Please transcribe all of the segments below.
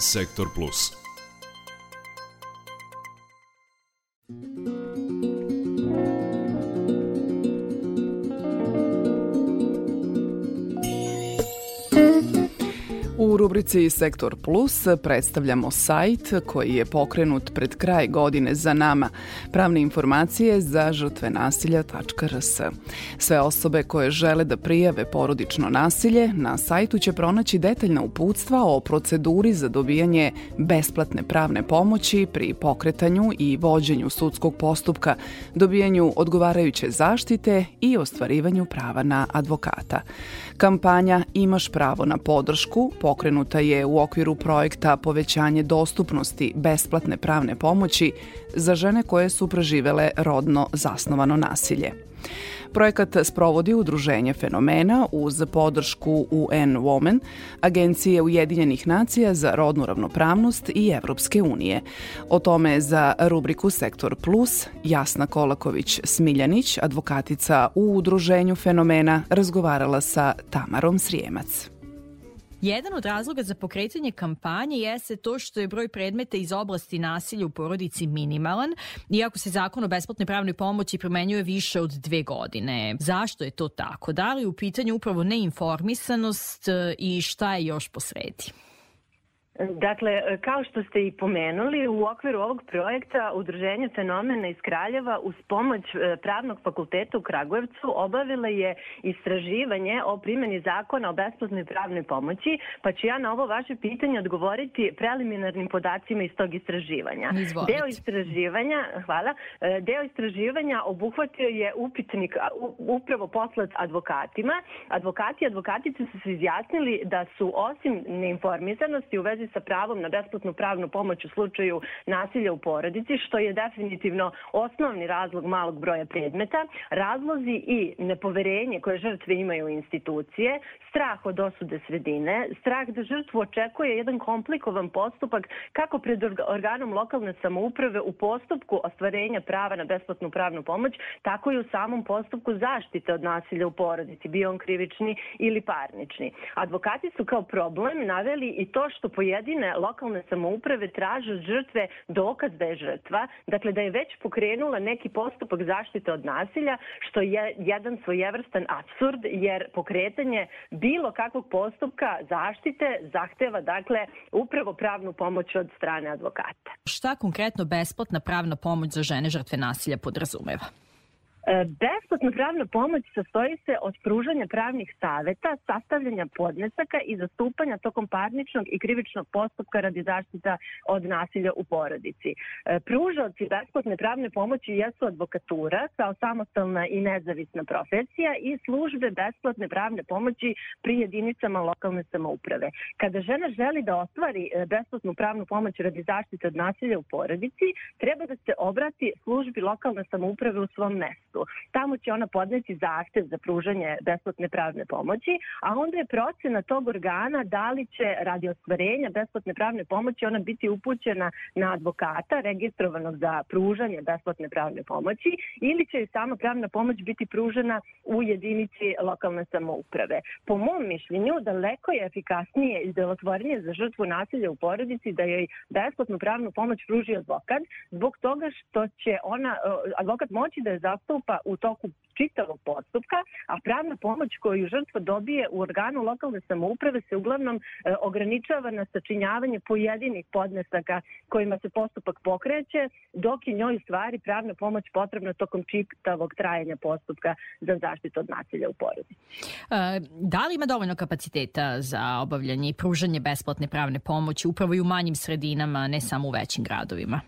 Sektor Plus. Rubrici Sektor Plus predstavljamo sajt koji je pokrenut pred kraj godine za nama, pravne informacije za žrtve nasilja.rs. Sve osobe koje žele da prijave porodično nasilje na sajtu će pronaći detaljna uputstva o proceduri za dobijanje besplatne pravne pomoći pri pokretanju i vođenju sudskog postupka, dobijanju odgovarajuće zaštite i ostvarivanju prava na advokata. Kampanja Imaš pravo na podršku pokrenuta je u okviru projekta Povećanje dostupnosti besplatne pravne pomoći za žene koje su preživele rodno zasnovano nasilje. Projekat sprovodi Udruženje fenomena uz podršku UN Women, Agencije Ujedinjenih nacija za rodnu ravnopravnost i Evropske unije. O tome za rubriku Sektor Plus Jasna Kolaković-Smiljanić, advokatica u Udruženju fenomena, razgovarala sa Tamarom Srijemac. Jedan od razloga za pokretanje kampanje jeste to što je broj predmeta iz oblasti nasilja u porodici minimalan, iako se zakon o besplatnoj pravnoj pomoći primenjuje više od dve godine. Zašto je to tako? Da li u pitanju upravo neinformisanost e, i šta je još posredi? Dakle, kao što ste i pomenuli, u okviru ovog projekta Udruženje fenomena iz Kraljeva uz pomoć e, Pravnog fakulteta u Kragujevcu obavila je istraživanje o primjeni zakona o besplatnoj pravnoj pomoći, pa ću ja na ovo vaše pitanje odgovoriti preliminarnim podacima iz tog istraživanja. Izvolite. Deo istraživanja, hvala, e, deo istraživanja obuhvatio je upitnik upravo poslat advokatima. Advokati i advokatice su se izjasnili da su osim neinformisanosti u vezi sa pravom na besplatnu pravnu pomoć u slučaju nasilja u porodici, što je definitivno osnovni razlog malog broja predmeta, razlozi i nepoverenje koje žrtve imaju u institucije, strah od osude sredine, strah da žrtvu očekuje jedan komplikovan postupak kako pred organom lokalne samouprave u postupku ostvarenja prava na besplatnu pravnu pomoć, tako i u samom postupku zaštite od nasilja u porodici, bio on krivični ili parnični. Advokati su kao problem naveli i to što pojedine lokalne samouprave traže žrtve dokaz da je žrtva, dakle da je već pokrenula neki postupak zaštite od nasilja, što je jedan svojevrstan absurd, jer pokretanje bilo kakvog postupka zaštite zahteva dakle upravo pravnu pomoć od strane advokata. Šta konkretno besplatna pravna pomoć za žene žrtve nasilja podrazumeva? E, besplatna pravna pomoć sastoji se od pružanja pravnih saveta, sastavljanja podnesaka i zastupanja tokom parničnog i krivičnog postupka radi zaštita od nasilja u porodici. E, pružalci besplatne pravne pomoći jesu advokatura kao samostalna i nezavisna profesija i službe besplatne pravne pomoći pri jedinicama lokalne samouprave. Kada žena želi da ostvari e, besplatnu pravnu pomoć radi zaštite od nasilja u porodici, treba da se obrati službi lokalne samouprave u svom mestu mestu. Tamo će ona podneti zahtev za pružanje besplatne pravne pomoći, a onda je procena tog organa da li će radi ostvarenja besplatne pravne pomoći ona biti upućena na advokata registrovanog za pružanje besplatne pravne pomoći ili će sama pravna pomoć biti pružena u jedinici lokalne samouprave. Po mom mišljenju, daleko je efikasnije i delotvornije za žrtvu nasilja u porodici da joj besplatnu pravnu pomoć pruži advokat, zbog toga što će ona, advokat moći da je zastupa zastupa u toku čitavog postupka, a pravna pomoć koju žrtva dobije u organu lokalne samouprave se uglavnom e, ograničava na sačinjavanje pojedinih podnesaka kojima se postupak pokreće, dok je njoj stvari pravna pomoć potrebna tokom čitavog trajanja postupka za zaštitu od nasilja u porodici. E, da li ima dovoljno kapaciteta za obavljanje i pružanje besplatne pravne pomoći upravo i u manjim sredinama, ne samo u većim gradovima?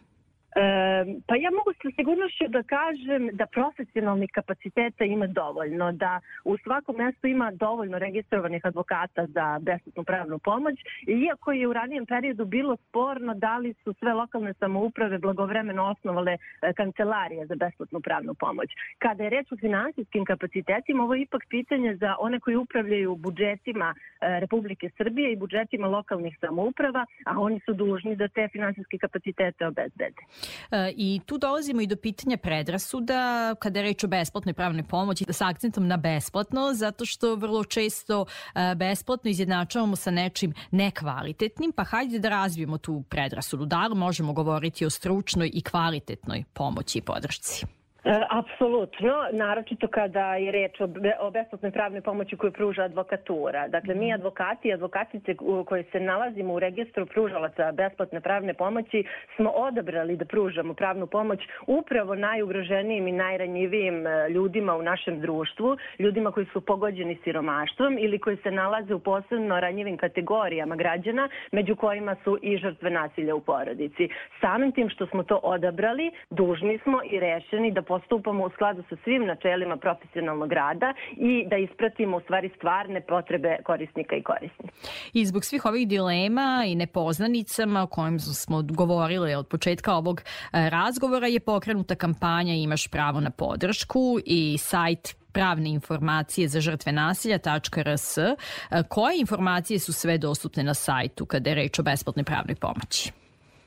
Pa ja mogu sa sigurnošću da kažem da profesionalnih kapaciteta ima dovoljno, da u svakom mestu ima dovoljno registrovanih advokata za besplatnu pravnu pomoć, iako je u ranijem periodu bilo sporno da li su sve lokalne samouprave blagovremeno osnovale e, kancelarije za besplatnu pravnu pomoć. Kada je reč o finansijskim kapacitetima, ovo je ipak pitanje za one koji upravljaju budžetima e, Republike Srbije i budžetima lokalnih samouprava, a oni su dužni da te finansijske kapacitete obezbede. E, I tu dolazimo i do pitanja predrasuda kada je reč o besplatnoj pravnoj pomoći sa akcentom na besplatno, zato što vrlo često e, besplatno izjednačavamo sa nečim nekvalitetnim, pa hajde da razvijemo tu predrasudu. Da li možemo govoriti o stručnoj i kvalitetnoj pomoći i podršci? E, apsolutno, naročito kada je reč o, o besplatnoj pravnoj pomoći koju pruža advokatura. Dakle, mi mhm. advokati i advokatice koji se nalazimo u registru pružalaca besplatne pravne pomoći smo odabrali da pružamo pravnu pomoć upravo najugroženijim i najranjivijim e, ljudima u našem društvu, ljudima koji su pogođeni siromaštvom ili koji se nalaze u posebno ranjivim kategorijama građana, među kojima su i žrtve nasilja u porodici. Samim tim što smo to odabrali, dužni smo i rešeni da postupamo u skladu sa svim načelima profesionalnog rada i da ispratimo u stvari stvarne potrebe korisnika i korisnika. I zbog svih ovih dilema i nepoznanicama o kojim smo govorili od početka ovog e, razgovora je pokrenuta kampanja Imaš pravo na podršku i sajt pravne informacije za žrtve nasilja.rs. E, koje informacije su sve dostupne na sajtu kada je reč o besplatnoj pravnoj pomoći?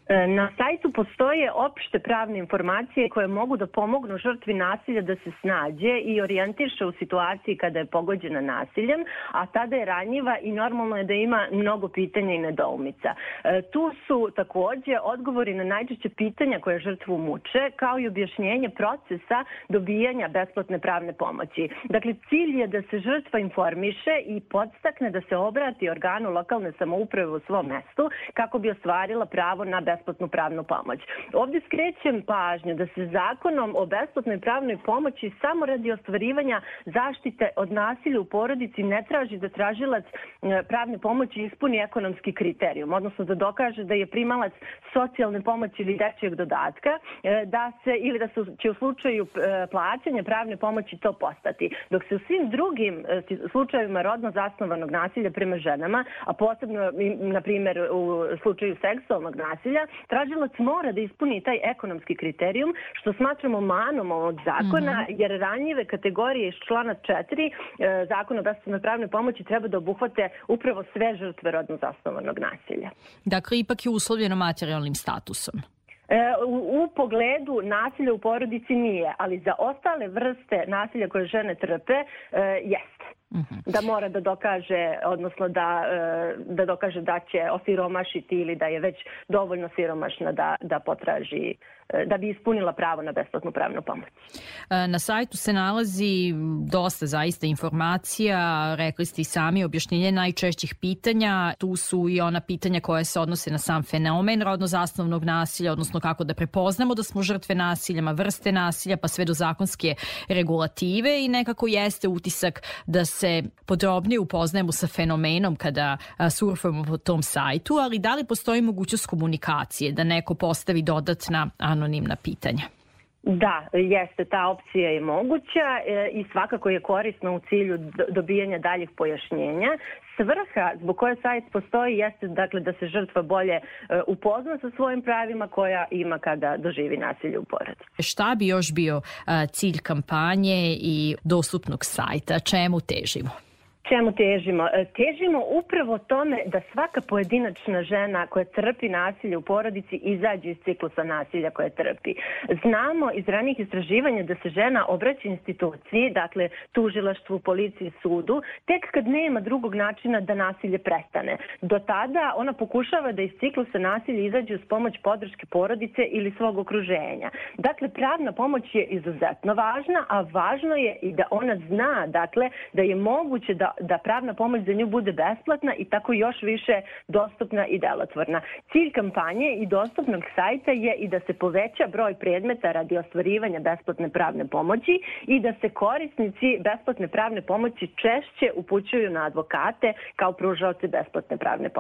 E, na sajtu postoje opšte pravne informacije koje mogu da pomognu žrtvi nasilja da se snađe i orijentiše u situaciji kada je pogođena nasiljem, a tada je ranjiva i normalno je da ima mnogo pitanja i nedoumica. E, tu su takođe odgovori na najčešće pitanja koje žrtvu muče, kao i objašnjenje procesa dobijanja besplatne pravne pomoći. Dakle, cilj je da se žrtva informiše i podstakne da se obrati organu lokalne samouprave u svom mestu kako bi ostvarila pravo na besplatnu besplatnu pravnu pomoć. Ovde skrećem pažnju da se zakonom o besplatnoj pravnoj pomoći samo radi ostvarivanja zaštite od nasilja u porodici ne traži da tražilac e, pravne pomoći ispuni ekonomski kriterijum, odnosno da dokaže da je primalac socijalne pomoći ili dečijeg dodatka, e, da se ili da se će u slučaju e, plaćanja pravne pomoći to postati. Dok se u svim drugim slučajevima rodno zasnovanog nasilja prema ženama, a posebno na primjer u slučaju seksualnog nasilja, tražilac mora da ispuni taj ekonomski kriterijum, što smatramo manom ovog zakona, mm -hmm. jer ranjive kategorije iz člana 4 e, zakona o besplatnoj pravnoj pomoći treba da obuhvate upravo sve žrtve rodno zasnovanog nasilja. Dakle, ipak je uslovljeno materijalnim statusom. E, u, u pogledu nasilja u porodici nije, ali za ostale vrste nasilja koje žene trpe e, jeste. Mhm. Da mora da dokaže, odnosno da, e, da dokaže da će osiromašiti ili da je već dovoljno siromašna da, da potraži E, da bi ispunila pravo na besplatnu pravnu pomoć. E, na sajtu se nalazi dosta zaista informacija, rekli ste i sami objašnjenje najčešćih pitanja, tu su i ona pitanja koja se odnose na sam fenomen rodno zasnovnog nasilja, odnosno kako da prepoznamo da smo žrtve nasiljama, vrste nasilja, pa sve do zakonske regulative i nekako jeste utisak da se podrobnije upoznajemo sa fenomenom kada surfujemo po tom sajtu, ali da li postoji mogućnost komunikacije, da neko postavi dodatna anonimna pitanja. Da, jeste, ta opcija je moguća e, i svakako je korisna u cilju dobijanja daljih pojašnjenja. Svrha zbog koje sajt postoji jeste dakle da se žrtva bolje e, upozna sa svojim pravima koja ima kada doživi nasilje u porodici. Šta bi još bio cilj kampanje i dostupnog sajta? Čemu težimo? Čemu težimo? E, težimo upravo tome da svaka pojedinačna žena koja trpi nasilje u porodici izađe iz ciklusa nasilja koje trpi. Znamo iz ranih istraživanja da se žena obraća instituciji, dakle tužilaštvu, policiji, sudu, tek kad nema drugog načina da nasilje prestane. Do tada ona pokušava da iz ciklusa nasilja izađe uz pomoć podrške porodice ili svog okruženja. Dakle, pravna pomoć je izuzetno važna, a važno je i da ona zna, dakle, da je moguće da da pravna pomoć za nju bude besplatna i tako još više dostupna i delotvorna. Cilj kampanje i dostupnog sajta je i da se poveća broj predmeta radi ostvarivanja besplatne pravne pomoći i da se korisnici besplatne pravne pomoći češće upućuju na advokate kao pružaoci besplatne pravne pomoći.